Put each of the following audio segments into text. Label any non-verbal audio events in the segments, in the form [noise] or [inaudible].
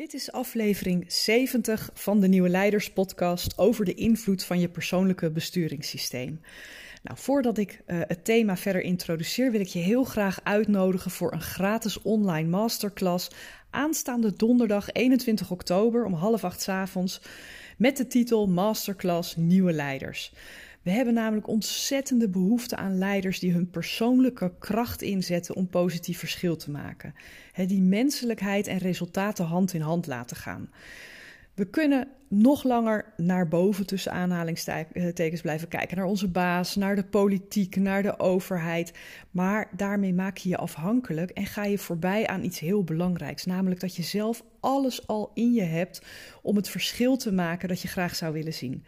Dit is aflevering 70 van de Nieuwe Leiders podcast over de invloed van je persoonlijke besturingssysteem. Nou, voordat ik uh, het thema verder introduceer, wil ik je heel graag uitnodigen voor een gratis online masterclass aanstaande donderdag 21 oktober om half acht avonds met de titel Masterclass Nieuwe Leiders. We hebben namelijk ontzettende behoefte aan leiders die hun persoonlijke kracht inzetten om positief verschil te maken. die menselijkheid en resultaten hand in hand laten gaan. We kunnen nog langer naar boven tussen aanhalingstekens blijven kijken. Naar onze baas, naar de politiek, naar de overheid. Maar daarmee maak je je afhankelijk en ga je voorbij aan iets heel belangrijks. Namelijk dat je zelf alles al in je hebt om het verschil te maken dat je graag zou willen zien.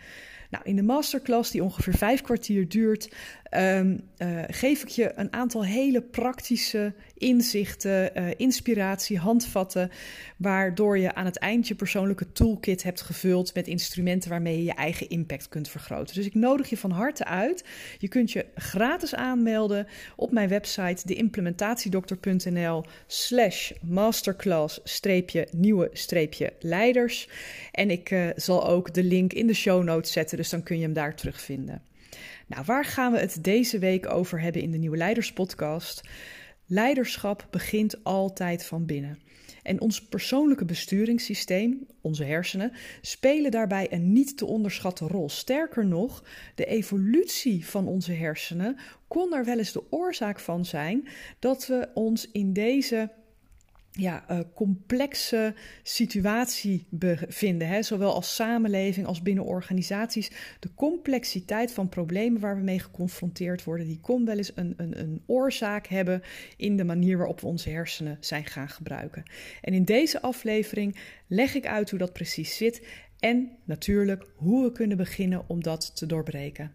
Nou, in de masterclass, die ongeveer vijf kwartier duurt, um, uh, geef ik je een aantal hele praktische inzichten, uh, inspiratie, handvatten, waardoor je aan het eind je persoonlijke toolkit hebt gevuld met instrumenten waarmee je je eigen impact kunt vergroten. Dus ik nodig je van harte uit. Je kunt je gratis aanmelden op mijn website deimplementatiedokter.nl slash masterclass-nieuwe-leiders. En ik uh, zal ook de link in de show notes zetten, dus dan kun je hem daar terugvinden. Nou, waar gaan we het deze week over hebben in de Nieuwe Leiders Podcast? Leiderschap begint altijd van binnen. En ons persoonlijke besturingssysteem, onze hersenen, spelen daarbij een niet te onderschatten rol. Sterker nog, de evolutie van onze hersenen kon er wel eens de oorzaak van zijn dat we ons in deze ja, uh, complexe situatie bevinden. Hè? Zowel als samenleving als binnen organisaties. De complexiteit van problemen waar we mee geconfronteerd worden, die kon wel eens een, een, een oorzaak hebben in de manier waarop we onze hersenen zijn gaan gebruiken. En in deze aflevering leg ik uit hoe dat precies zit en natuurlijk hoe we kunnen beginnen om dat te doorbreken.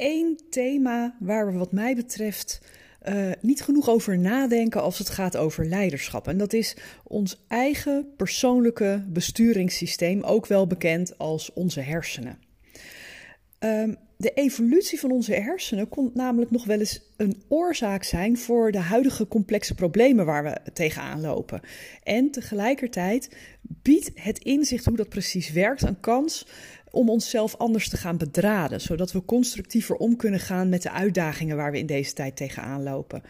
één thema waar we wat mij betreft uh, niet genoeg over nadenken als het gaat over leiderschap. En dat is ons eigen persoonlijke besturingssysteem, ook wel bekend als onze hersenen. Um, de evolutie van onze hersenen kon namelijk nog wel eens een oorzaak zijn voor de huidige complexe problemen waar we tegenaan lopen. En tegelijkertijd biedt het inzicht hoe dat precies werkt een kans om onszelf anders te gaan bedraden, zodat we constructiever om kunnen gaan met de uitdagingen waar we in deze tijd tegenaan lopen.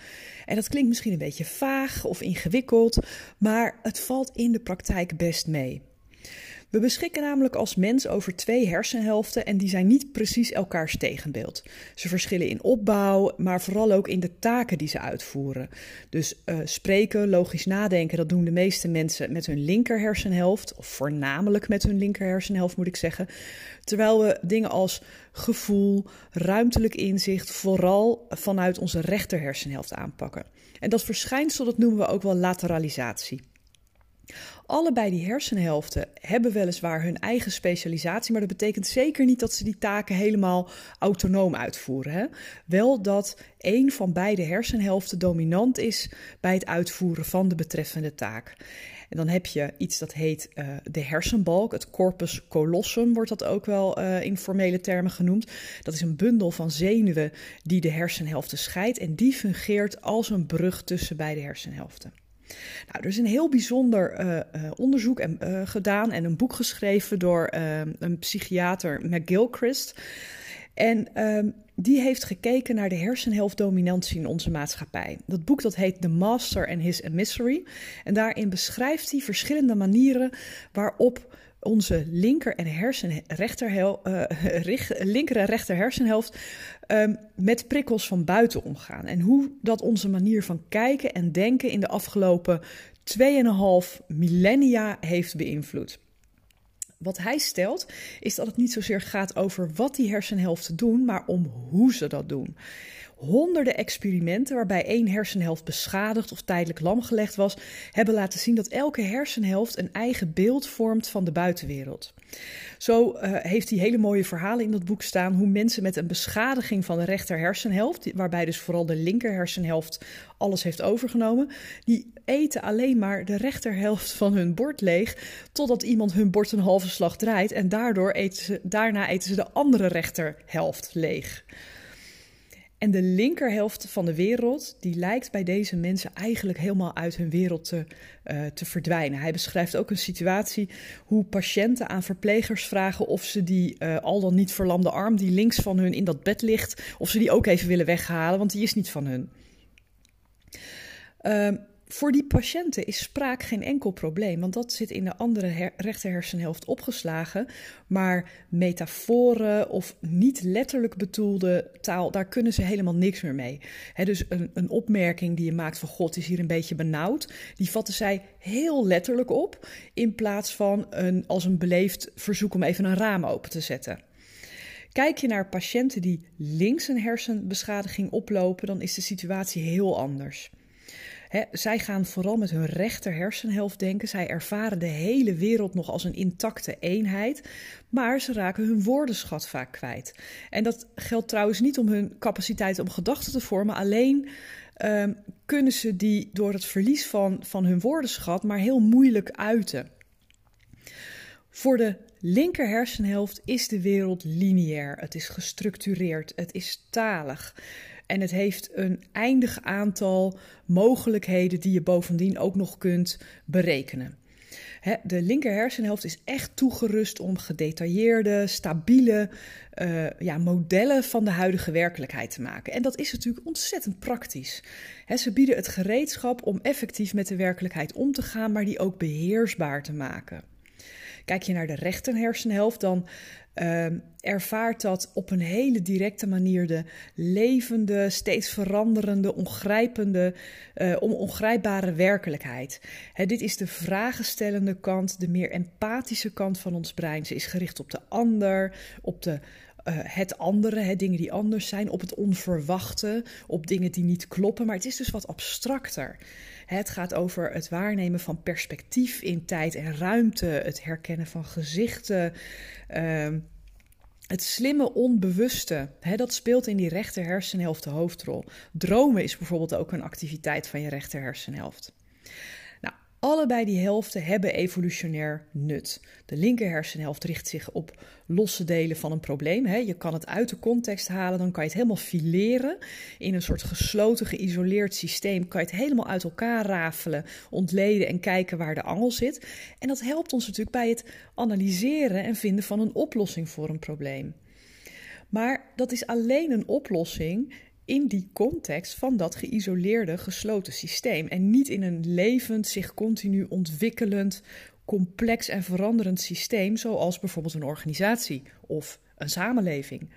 En dat klinkt misschien een beetje vaag of ingewikkeld, maar het valt in de praktijk best mee. We beschikken namelijk als mens over twee hersenhelften en die zijn niet precies elkaars tegenbeeld. Ze verschillen in opbouw, maar vooral ook in de taken die ze uitvoeren. Dus uh, spreken, logisch nadenken, dat doen de meeste mensen met hun linker hersenhelft, of voornamelijk met hun linker hersenhelft moet ik zeggen. Terwijl we dingen als gevoel, ruimtelijk inzicht vooral vanuit onze rechter hersenhelft aanpakken. En dat verschijnsel dat noemen we ook wel lateralisatie. Allebei die hersenhelften hebben weliswaar hun eigen specialisatie, maar dat betekent zeker niet dat ze die taken helemaal autonoom uitvoeren. Hè? Wel dat een van beide hersenhelften dominant is bij het uitvoeren van de betreffende taak. En dan heb je iets dat heet uh, de hersenbalk, het corpus colossum wordt dat ook wel uh, in formele termen genoemd. Dat is een bundel van zenuwen die de hersenhelften scheidt en die fungeert als een brug tussen beide hersenhelften. Nou, er is een heel bijzonder uh, uh, onderzoek en, uh, gedaan en een boek geschreven door een psychiater, McGilchrist. En ehm, die heeft gekeken naar de hersenhelftdominantie in onze maatschappij. Dat boek dat heet The Master and His Emissary. En daarin beschrijft hij verschillende manieren waarop onze linker en hersen, uh, [laughs] linker en rechter hersenhelft um, met prikkels van buiten omgaan. En hoe dat onze manier van kijken en denken in de afgelopen 2,5 millennia heeft beïnvloed. wat hij stelt, is dat het niet zozeer gaat over wat die hersenhelften doen, maar om hoe ze dat doen honderden experimenten waarbij één hersenhelft beschadigd of tijdelijk lamgelegd was, hebben laten zien dat elke hersenhelft een eigen beeld vormt van de buitenwereld. Zo uh, heeft hij hele mooie verhalen in dat boek staan hoe mensen met een beschadiging van de rechter hersenhelft, waarbij dus vooral de linker hersenhelft alles heeft overgenomen, die eten alleen maar de rechterhelft van hun bord leeg, totdat iemand hun bord een halve slag draait en daardoor eten daarna eten ze de andere rechterhelft leeg. En de linkerhelft van de wereld, die lijkt bij deze mensen eigenlijk helemaal uit hun wereld te, uh, te verdwijnen. Hij beschrijft ook een situatie hoe patiënten aan verplegers vragen of ze die uh, al dan niet verlamde arm die links van hun in dat bed ligt, of ze die ook even willen weghalen, want die is niet van hun. Uh, voor die patiënten is spraak geen enkel probleem, want dat zit in de andere her rechter hersenhelft opgeslagen. Maar metaforen of niet letterlijk bedoelde taal, daar kunnen ze helemaal niks meer mee. dus een, een, opmerking die je maakt van God is hier een beetje benauwd, die vatten zij heel letterlijk op, in plaats van een, als een beleefd verzoek om even een raam open te zetten. Kijk je naar patiënten die links een hersenbeschadiging oplopen, dan is de situatie heel anders zij gaan vooral met hun rechter hersenhelft denken. Zij ervaren de hele wereld nog als een intacte eenheid. Maar ze raken hun woordenschat vaak kwijt. En dat geldt trouwens niet om hun capaciteit om gedachten te vormen. Alleen um, kunnen ze die door het verlies van, van hun woordenschat maar heel moeilijk uiten. Voor de linker hersenhelft is de wereld lineair. Het is gestructureerd. Het is talig. En het heeft een eindig aantal mogelijkheden die je bovendien ook nog kunt berekenen. de linker hersenhelft is echt toegerust om gedetailleerde, stabiele uh, ja, modellen van de huidige werkelijkheid te maken. En dat is natuurlijk ontzettend praktisch. ze bieden het gereedschap om effectief met de werkelijkheid om te gaan, maar die ook beheersbaar te maken. Kijk je naar de rechter hersenhelft, dan uh, ervaart dat op een hele directe manier de levende, steeds veranderende, ongrijpende, uh, ongrijpbare werkelijkheid. dit is de vragenstellende kant, de meer empathische kant van ons brein. Ze is gericht op de ander, op de uh, het andere, hè, dingen die anders zijn, op het onverwachte, op dingen die niet kloppen. Maar het is dus wat abstracter. Het gaat over het waarnemen van perspectief in tijd en ruimte, het herkennen van gezichten. Uh, het slimme onbewuste, hè, dat speelt in die rechter hersenhelft de hoofdrol. Dromen is bijvoorbeeld ook een activiteit van je rechter hersenhelft. Allebei die helften hebben evolutionair nut. De linker hersenhelft richt zich op losse delen van een probleem. Je kan het uit de context halen, dan kan je het helemaal fileren. In een soort gesloten, geïsoleerd systeem kan je het helemaal uit elkaar rafelen, ontleden en kijken waar de angel zit. En dat helpt ons natuurlijk bij het analyseren en vinden van een oplossing voor een probleem. Maar dat is alleen een oplossing in die context van dat geïsoleerde, gesloten systeem. En niet in een levend, zich continu ontwikkelend, complex en veranderend systeem, zoals bijvoorbeeld een organisatie of een samenleving.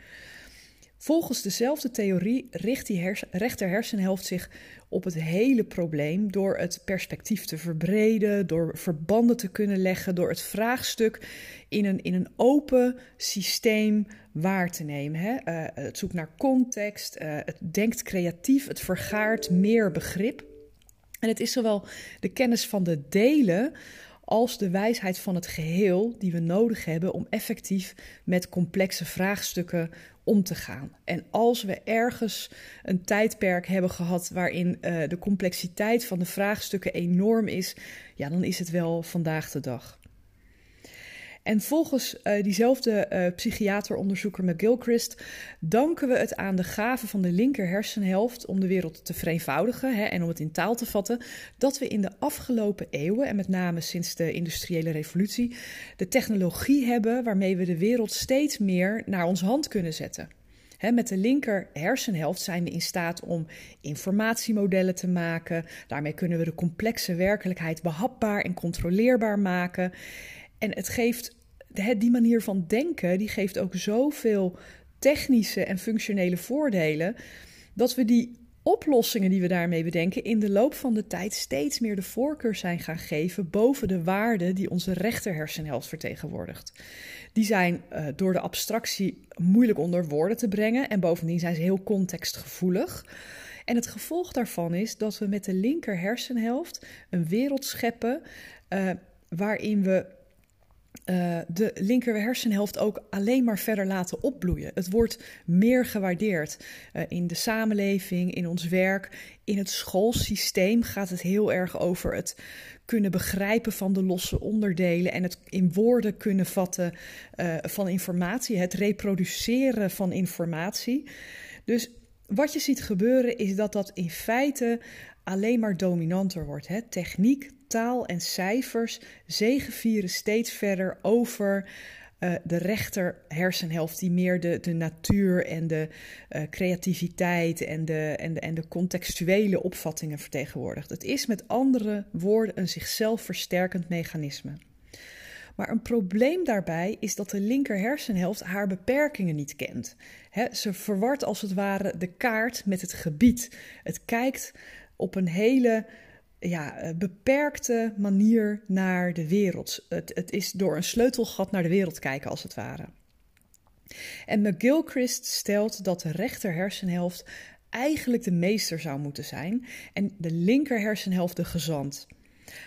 Volgens dezelfde theorie richt die hers rechter hersenhelft zich op het hele probleem door het perspectief te verbreden, door verbanden te kunnen leggen, door het vraagstuk in een, in een open systeem waar te nemen. Hè? Uh, het zoekt naar context, uh, het denkt creatief, het vergaart meer begrip. En het is zowel de kennis van de delen als de wijsheid van het geheel die we nodig hebben om effectief met complexe vraagstukken om te gaan. En als we ergens een tijdperk hebben gehad waarin uh, de complexiteit van de vraagstukken enorm is, ja, dan is het wel vandaag de dag. En volgens uh, diezelfde uh, psychiateronderzoeker McGilchrist danken we het aan de gave van de linker hersenhelft om de wereld te vereenvoudigen hè, en om het in taal te vatten, dat we in de afgelopen eeuwen, en met name sinds de industriële revolutie, de technologie hebben waarmee we de wereld steeds meer naar ons hand kunnen zetten. met de linker hersenhelft zijn we in staat om informatiemodellen te maken. Daarmee kunnen we de complexe werkelijkheid behapbaar en controleerbaar maken. En het geeft, die manier van denken, die geeft ook zoveel technische en functionele voordelen, dat we die oplossingen die we daarmee bedenken in de loop van de tijd steeds meer de voorkeur zijn gaan geven boven de waarden die onze rechter hersenhelft vertegenwoordigt. Die zijn uh, door de abstractie moeilijk onder woorden te brengen en bovendien zijn ze heel contextgevoelig. En het gevolg daarvan is dat we met de linker hersenhelft een wereld scheppen uh, waarin we uh, de linker hersenhelft ook alleen maar verder laten opbloeien. Het wordt meer gewaardeerd uh, in de samenleving, in ons werk, in het schoolsysteem gaat het heel erg over het kunnen begrijpen van de losse onderdelen en het in woorden kunnen vatten uh, van informatie, het reproduceren van informatie. Dus wat je ziet gebeuren is dat dat in feite alleen maar dominanter wordt. Hè? Techniek, taal en cijfers zegevieren steeds verder over uh, de rechter hersenhelft, die meer de, de natuur en de uh, creativiteit en de, en, de, en de contextuele opvattingen vertegenwoordigt. Het is met andere woorden een zichzelf versterkend mechanisme. Maar een probleem daarbij is dat de linker hersenhelft haar beperkingen niet kent. Ze verwart als het ware de kaart met het gebied. Het kijkt op een hele ja, eh, beperkte manier naar de wereld. Het, het is door een sleutelgat naar de wereld kijken, als het ware. En McGilchrist stelt dat de rechter hersenhelft eigenlijk de meester zou moeten zijn en de linker hersenhelft de gezant.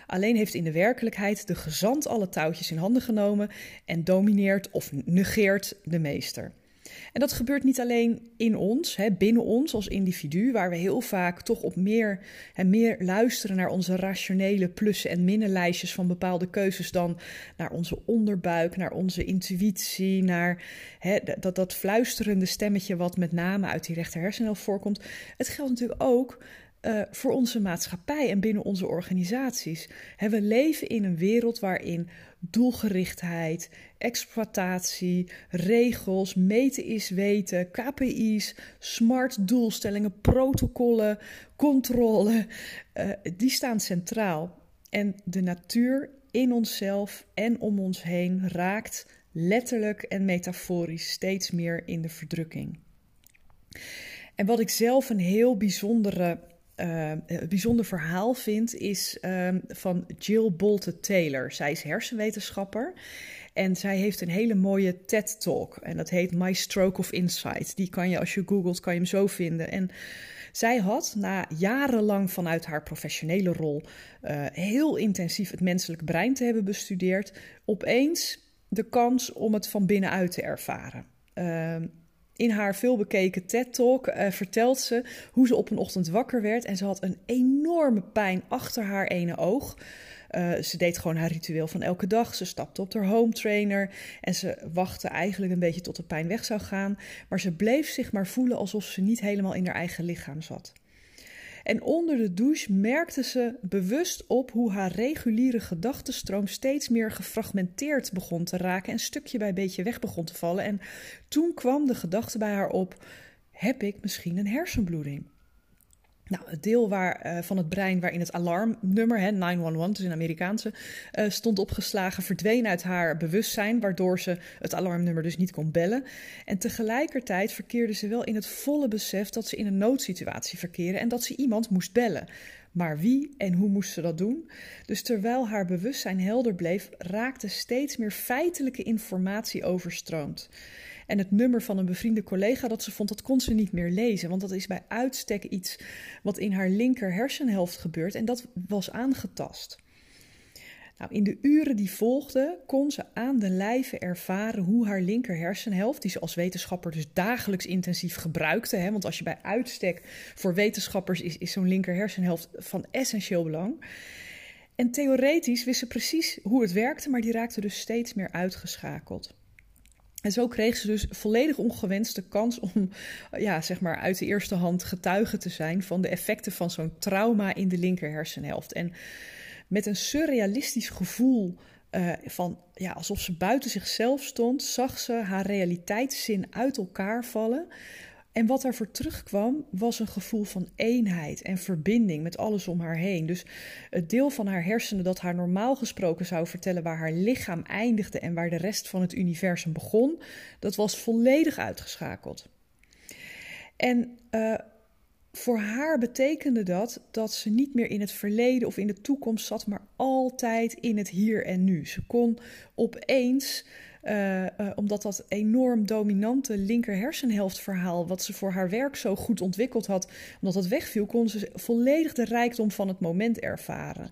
Alleen heeft in de werkelijkheid de gezant alle touwtjes in handen genomen en domineert of negeert de meester. En dat gebeurt niet alleen in ons, hè, binnen ons als individu, waar we heel vaak toch op meer en meer luisteren naar onze rationele plussen en minnenlijstjes van bepaalde keuzes dan naar onze onderbuik, naar onze intuïtie, naar hè, dat, dat fluisterende stemmetje wat met name uit die rechter hersenhelft voorkomt. Het geldt natuurlijk ook uh, voor onze maatschappij en binnen onze organisaties. we leven in een wereld waarin doelgerichtheid, exploitatie, regels, meten is weten, KPI's, smart doelstellingen, protocollen, controle, uh, die staan centraal. En de natuur in onszelf en om ons heen raakt letterlijk en metaforisch steeds meer in de verdrukking. En wat ik zelf een heel bijzondere uh, een bijzonder verhaal vind, is um, van Jill Bolte Taylor. Zij is hersenwetenschapper en zij heeft een hele mooie TED-talk. En dat heet My Stroke of Insight. Die kan je, als je googelt, kan je hem zo vinden. En zij had na jarenlang vanuit haar professionele rol uh, heel intensief het menselijk brein te hebben bestudeerd, opeens de kans om het van binnenuit te ervaren. Uh, in haar veelbekeken TED-talk uh, vertelt ze hoe ze op een ochtend wakker werd en ze had een enorme pijn achter haar ene oog. Uh, ze deed gewoon haar ritueel van elke dag. Ze stapte op haar home trainer en ze wachtte eigenlijk een beetje tot de pijn weg zou gaan. Maar ze bleef zich maar voelen alsof ze niet helemaal in haar eigen lichaam zat. En onder de douche merkte ze bewust op hoe haar reguliere gedachtenstroom steeds meer gefragmenteerd begon te raken en stukje bij beetje weg begon te vallen. En toen kwam de gedachte bij haar op: heb ik misschien een hersenbloeding? Nou, het deel waar, uh, van het brein waarin het alarmnummer, hè, 911, dus een Amerikaanse, uh, stond opgeslagen, verdween uit haar bewustzijn, waardoor ze het alarmnummer dus niet kon bellen. En tegelijkertijd verkeerde ze wel in het volle besef dat ze in een noodsituatie verkeerde en dat ze iemand moest bellen. Maar wie en hoe moest ze dat doen? Dus terwijl haar bewustzijn helder bleef, raakte steeds meer feitelijke informatie overstroomd. En het nummer van een bevriende collega dat ze vond, dat kon ze niet meer lezen. Want dat is bij uitstek iets wat in haar linker hersenhelft gebeurt. En dat was aangetast. Nou, in de uren die volgden kon ze aan de lijve ervaren hoe haar linker hersenhelft, die ze als wetenschapper dus dagelijks intensief gebruikte, hè, want als je bij uitstek voor wetenschappers is, is zo'n linker hersenhelft van essentieel belang. En theoretisch wist ze precies hoe het werkte, maar die raakte dus steeds meer uitgeschakeld. En zo kreeg ze dus volledig ongewenste kans om ja, zeg maar uit de eerste hand getuige te zijn van de effecten van zo'n trauma in de linker hersenhelft. En met een surrealistisch gevoel uh, van ja, alsof ze buiten zichzelf stond, zag ze haar realiteitszin uit elkaar vallen. En wat daarvoor terugkwam, was een gevoel van eenheid en verbinding met alles om haar heen. Dus het deel van haar hersenen dat haar normaal gesproken zou vertellen waar haar lichaam eindigde en waar de rest van het universum begon, dat was volledig uitgeschakeld. En uh, voor haar betekende dat dat ze niet meer in het verleden of in de toekomst zat, maar altijd in het hier en nu. Ze kon opeens, uh, uh, omdat dat enorm dominante linker hersenhelftverhaal, wat ze voor haar werk zo goed ontwikkeld had, omdat dat wegviel, kon ze volledig de rijkdom van het moment ervaren.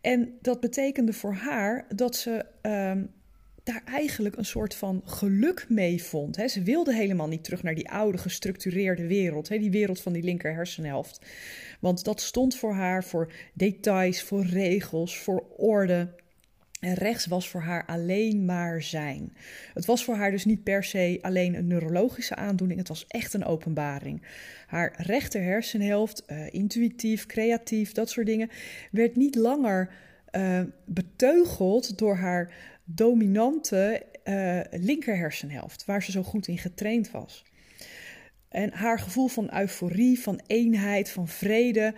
En dat betekende voor haar dat ze uh, daar eigenlijk een soort van geluk mee vond. Ze wilde helemaal niet terug naar die oude gestructureerde wereld, die wereld van die linker hersenhelft. Want dat stond voor haar voor details, voor regels, voor orde. En rechts was voor haar alleen maar zijn. Het was voor haar dus niet per se alleen een neurologische aandoening, het was echt een openbaring. Haar rechter hersenhelft, uh, intuïtief, creatief, dat soort dingen, werd niet langer uh, beteugeld door haar dominante uh, linker hersenhelft, waar ze zo goed in getraind was. En haar gevoel van euforie, van eenheid, van vrede.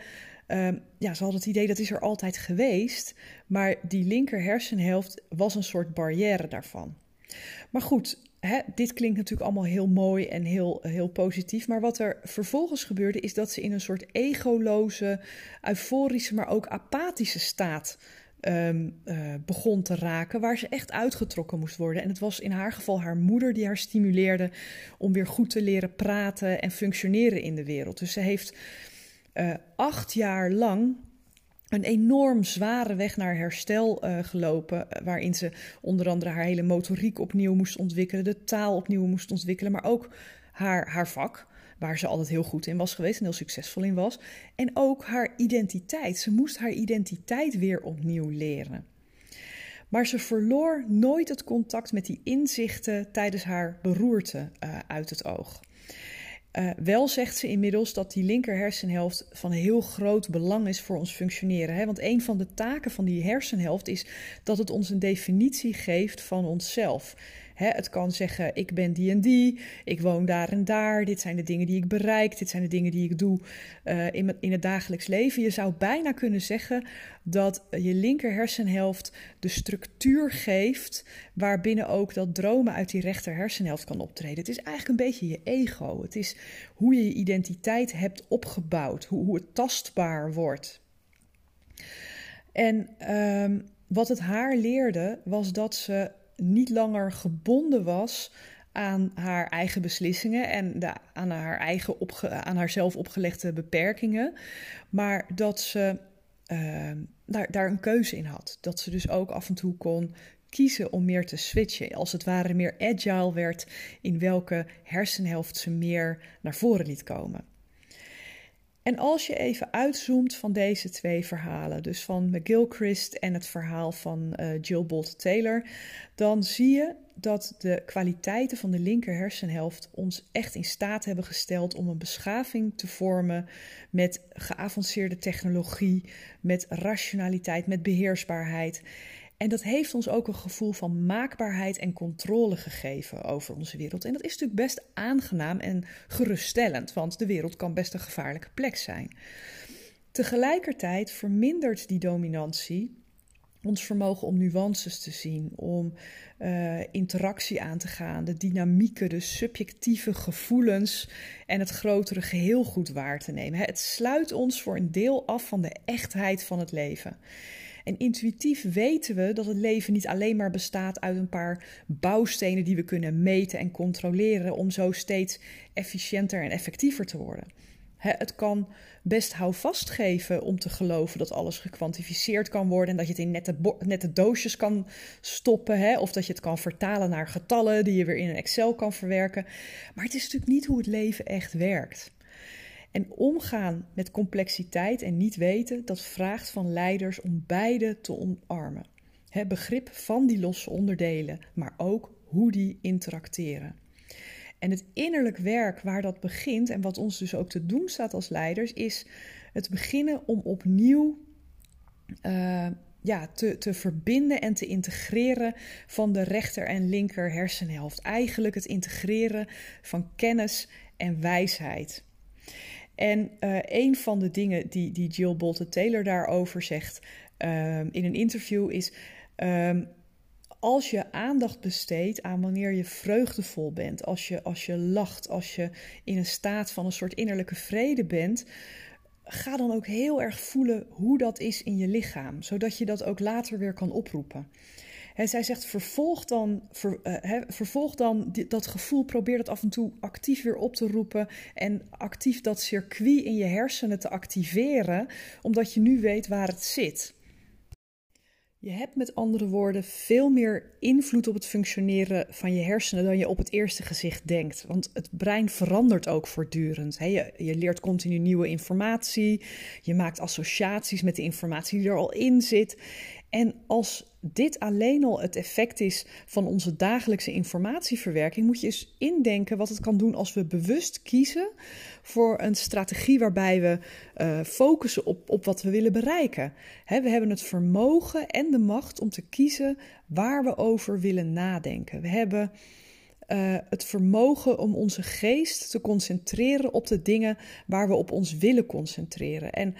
Uh, ja, ze had het idee dat is er altijd geweest, maar die linker hersenhelft was een soort barrière daarvan. Maar goed, hè, dit klinkt natuurlijk allemaal heel mooi en heel, heel positief. Maar wat er vervolgens gebeurde, is dat ze in een soort egoloze, euforische, maar ook apathische staat um, uh, begon te raken, waar ze echt uitgetrokken moest worden. En het was in haar geval haar moeder die haar stimuleerde om weer goed te leren praten en functioneren in de wereld. Dus ze heeft uh, acht jaar lang een enorm zware weg naar herstel uh, gelopen, waarin ze onder andere haar hele motoriek opnieuw moest ontwikkelen, de taal opnieuw moest ontwikkelen, maar ook haar, haar vak waar ze altijd heel goed in was geweest en heel succesvol in was. En ook haar identiteit. Ze moest haar identiteit weer opnieuw leren. Maar ze verloor nooit het contact met die inzichten tijdens haar beroerte uit het oog. Uh, wel zegt ze inmiddels dat die linker hersenhelft van heel groot belang is voor ons functioneren. Hè? Want een van de taken van die hersenhelft is dat het ons een definitie geeft van onszelf. Hè, het kan zeggen: ik ben die en die, ik woon daar en daar, dit zijn de dingen die ik bereik, dit zijn de dingen die ik doe uh, in, in het dagelijks leven. Je zou bijna kunnen zeggen dat je linker hersenhelft de structuur geeft waarbinnen ook dat dromen uit die rechter hersenhelft kan optreden. Het is eigenlijk een beetje je ego. Het is hoe je je identiteit hebt opgebouwd, hoe, hoe het tastbaar wordt. En um, wat het haar leerde was dat ze niet langer gebonden was aan haar eigen beslissingen en de, aan, haar eigen aan haarzelf opgelegde beperkingen, maar dat ze uh, daar, daar een keuze in had. Dat ze dus ook af en toe kon kiezen om meer te switchen, als het ware meer agile werd in welke hersenhelft ze meer naar voren liet komen. En als je even uitzoomt van deze twee verhalen, dus van McGilchrist en het verhaal van uh, Jill Bolt Taylor, dan zie je dat de kwaliteiten van de linker hersenhelft ons echt in staat hebben gesteld om een beschaving te vormen met geavanceerde technologie, met rationaliteit, met beheersbaarheid. En dat heeft ons ook een gevoel van maakbaarheid en controle gegeven over onze wereld. En dat is natuurlijk best aangenaam en geruststellend, want de wereld kan best een gevaarlijke plek zijn. Tegelijkertijd vermindert die dominantie ons vermogen om nuances te zien, om uh, interactie aan te gaan, de dynamieken, de subjectieve gevoelens en het grotere geheel goed waar te nemen. Het sluit ons voor een deel af van de echtheid van het leven. En intuïtief weten we dat het leven niet alleen maar bestaat uit een paar bouwstenen die we kunnen meten en controleren om zo steeds efficiënter en effectiever te worden. Het kan best houvast geven om te geloven dat alles gekwantificeerd kan worden en dat je het in nette, nette doosjes kan stoppen, hè? of dat je het kan vertalen naar getallen die je weer in een Excel kan verwerken. Maar het is natuurlijk niet hoe het leven echt werkt. En omgaan met complexiteit en niet weten, dat vraagt van leiders om beide te omarmen. Het begrip van die losse onderdelen, maar ook hoe die interacteren. En het innerlijk werk waar dat begint en wat ons dus ook te doen staat als leiders, is het beginnen om opnieuw uh, ja, te, te verbinden en te integreren van de rechter en linker hersenhelft. Eigenlijk het integreren van kennis en wijsheid. En uh, een van de dingen die, die Jill Bolte Taylor daarover zegt um, in een interview is. Um, als je aandacht besteedt aan wanneer je vreugdevol bent, als je, als je lacht, als je in een staat van een soort innerlijke vrede bent, ga dan ook heel erg voelen hoe dat is in je lichaam, zodat je dat ook later weer kan oproepen. He, zij zegt: vervolg dan, eh, vervolg dan dat gevoel, probeer dat af en toe actief weer op te roepen en actief dat circuit in je hersenen te activeren, omdat je nu weet waar het zit. Je hebt met andere woorden veel meer invloed op het functioneren van je hersenen dan je op het eerste gezicht denkt. Want het brein verandert ook voortdurend. Je, je, leert continu nieuwe informatie, je maakt associaties met de informatie die er al in zit. En als dit alleen al het effect is van onze dagelijkse informatieverwerking, moet je eens indenken wat het kan doen als we bewust kiezen voor een strategie waarbij we uh, focussen op, op wat we willen bereiken. we hebben het vermogen en de macht om te kiezen waar we over willen nadenken. We hebben uh, het vermogen om onze geest te concentreren op de dingen waar we op ons willen concentreren. En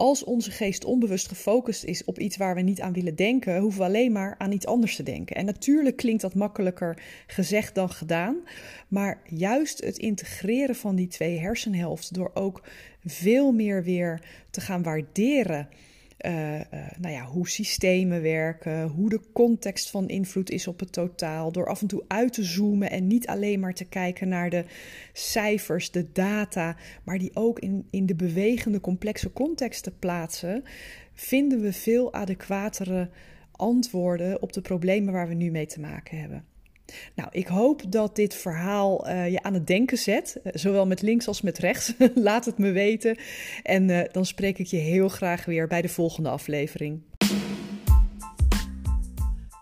als onze geest onbewust gefocust is op iets waar we niet aan willen denken, hoeven we alleen maar aan iets anders te denken. En natuurlijk klinkt dat makkelijker gezegd dan gedaan, maar juist het integreren van die twee hersenhelften door ook veel meer weer te gaan waarderen uh, nou ja, hoe systemen werken, hoe de context van invloed is op het totaal. Door af en toe uit te zoomen en niet alleen maar te kijken naar de cijfers, de data, maar die ook in, in de bewegende, complexe context te plaatsen, vinden we veel adequatere antwoorden op de problemen waar we nu mee te maken hebben. Nou, ik hoop dat dit verhaal uh, je aan het denken zet, uh, zowel met links als met rechts. [laughs] Laat het me weten. En uh, dan spreek ik je heel graag weer bij de volgende aflevering.